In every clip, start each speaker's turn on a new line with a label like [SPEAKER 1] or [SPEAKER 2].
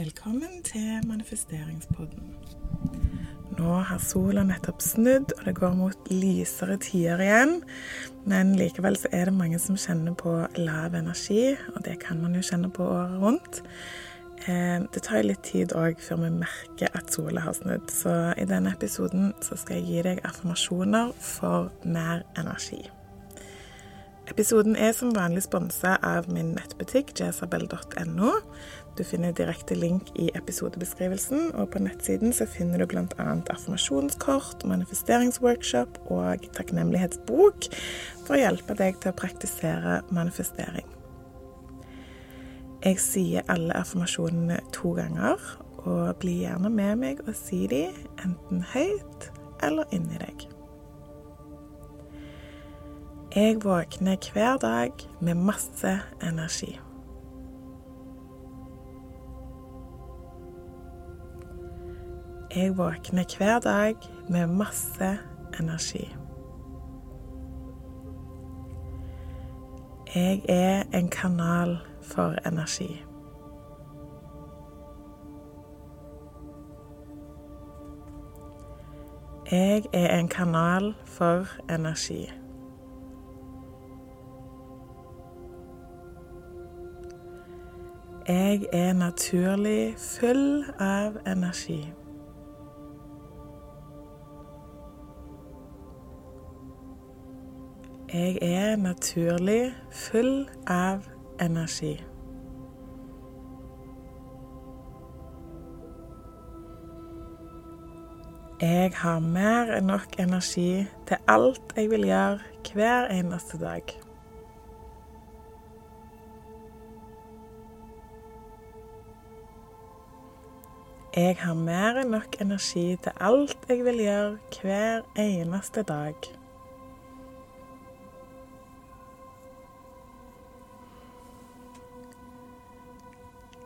[SPEAKER 1] Velkommen til manifesteringspodden. Nå har sola nettopp snudd, og det går mot lysere tider igjen. Men likevel så er det mange som kjenner på lav energi, og det kan man jo kjenne på året rundt. Eh, det tar litt tid òg før vi merker at sola har snudd, så i denne episoden så skal jeg gi deg affirmasjoner for mer energi. Episoden er som vanlig sponsa av min nettbutikk jezabel.no. Du finner direkte link i episodebeskrivelsen, og på nettsiden så finner du bl.a. affirmasjonskort, manifesteringsworkshop og takknemlighetsbok for å hjelpe deg til å praktisere manifestering. Jeg sier alle affirmasjonene to ganger, og bli gjerne med meg og si de enten høyt eller inni deg. Jeg våkner hver dag med masse energi. Jeg våkner hver dag med masse energi. Jeg er en kanal for energi. Jeg er en kanal for energi. Jeg er naturlig full av energi. Jeg er naturlig full av energi. Jeg har mer enn nok energi til alt jeg vil gjøre hver eneste dag. Jeg har mer enn nok energi til alt jeg vil gjøre hver eneste dag.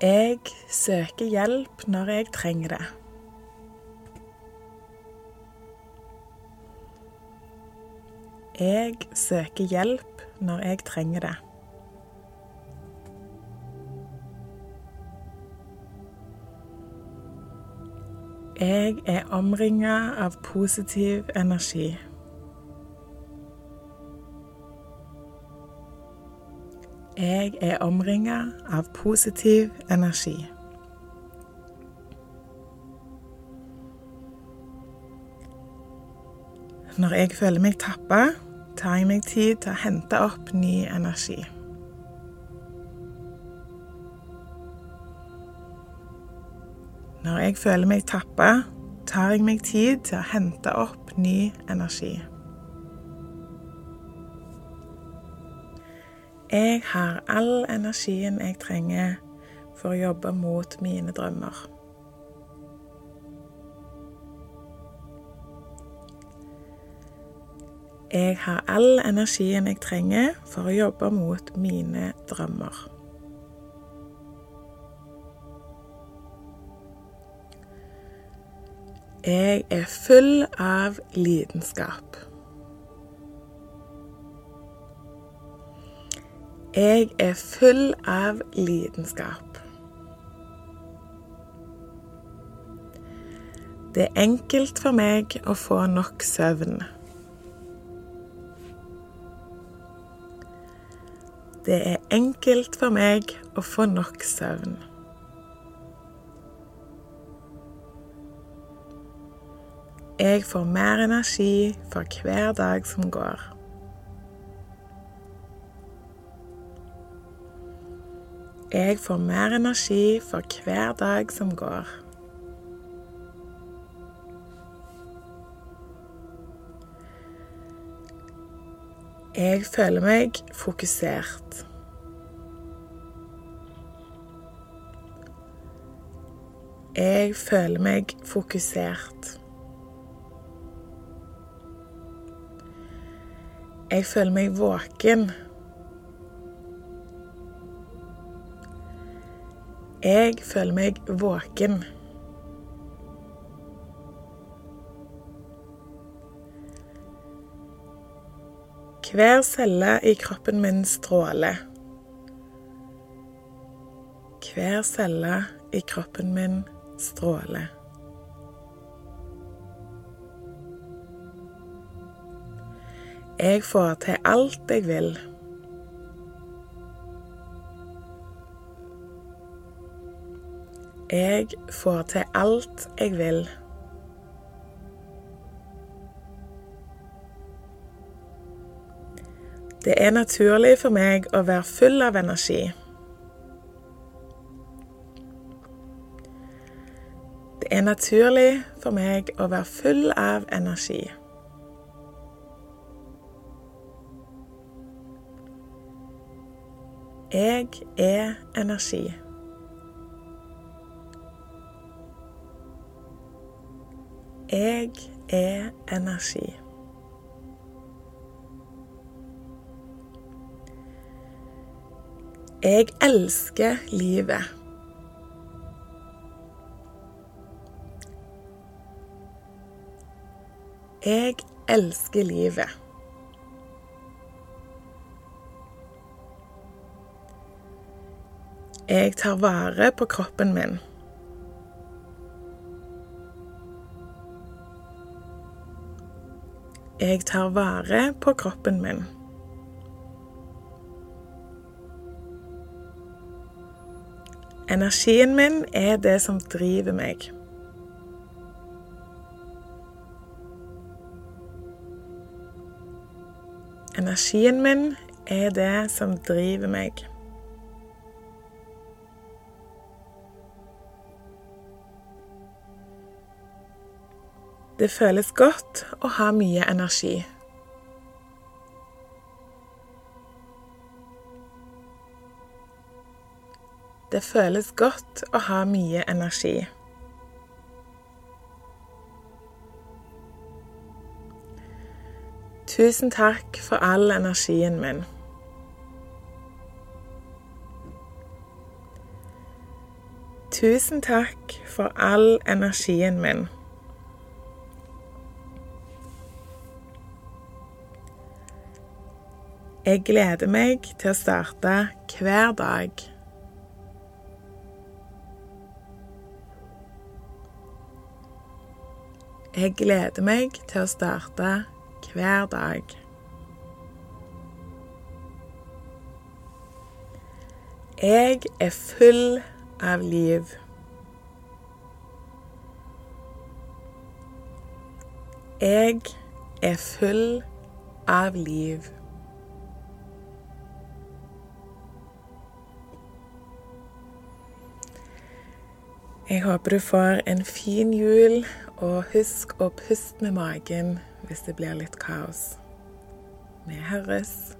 [SPEAKER 1] Jeg søker hjelp når jeg trenger det. Jeg søker hjelp når jeg trenger det. Jeg er omringa av positiv energi. Jeg er omringa av positiv energi. Når jeg føler meg tappa, tar jeg meg tid til å hente opp ny energi. Når jeg føler meg tappa, tar jeg meg tid til å hente opp ny energi. Jeg har all energien jeg trenger for å jobbe mot mine drømmer. Jeg har all energien jeg trenger for å jobbe mot mine drømmer. Jeg er full av lidenskap. Jeg er full av lidenskap. Det er enkelt for meg å få nok søvn. Det er enkelt for meg å få nok søvn. Jeg får mer energi for hver dag som går. Jeg får mer energi for hver dag som går. Jeg føler meg fokusert. Jeg føler meg fokusert. Jeg føler meg våken. Jeg føler meg våken. Hver celle i kroppen min stråler. Hver celle i kroppen min stråler. Jeg får til alt jeg vil. Jeg får til alt jeg vil. Det er naturlig for meg å være full av energi. Det er naturlig for meg å være full av energi. Jeg er energi. Jeg er energi. Jeg elsker livet. Jeg elsker livet. Jeg tar vare på kroppen min. Jeg tar vare på kroppen min. Energien min er det som driver meg. Energien min er det som driver meg. Det føles godt å ha mye energi. Det føles godt å ha mye energi. Tusen takk for all energien min. Tusen takk for all energien min. Jeg gleder meg til å starte hver dag. Jeg gleder meg til å starte hver dag. Jeg er full av liv. Jeg er full av liv. Jeg håper du får en fin jul, og husk å puste med magen hvis det blir litt kaos. Vi høres.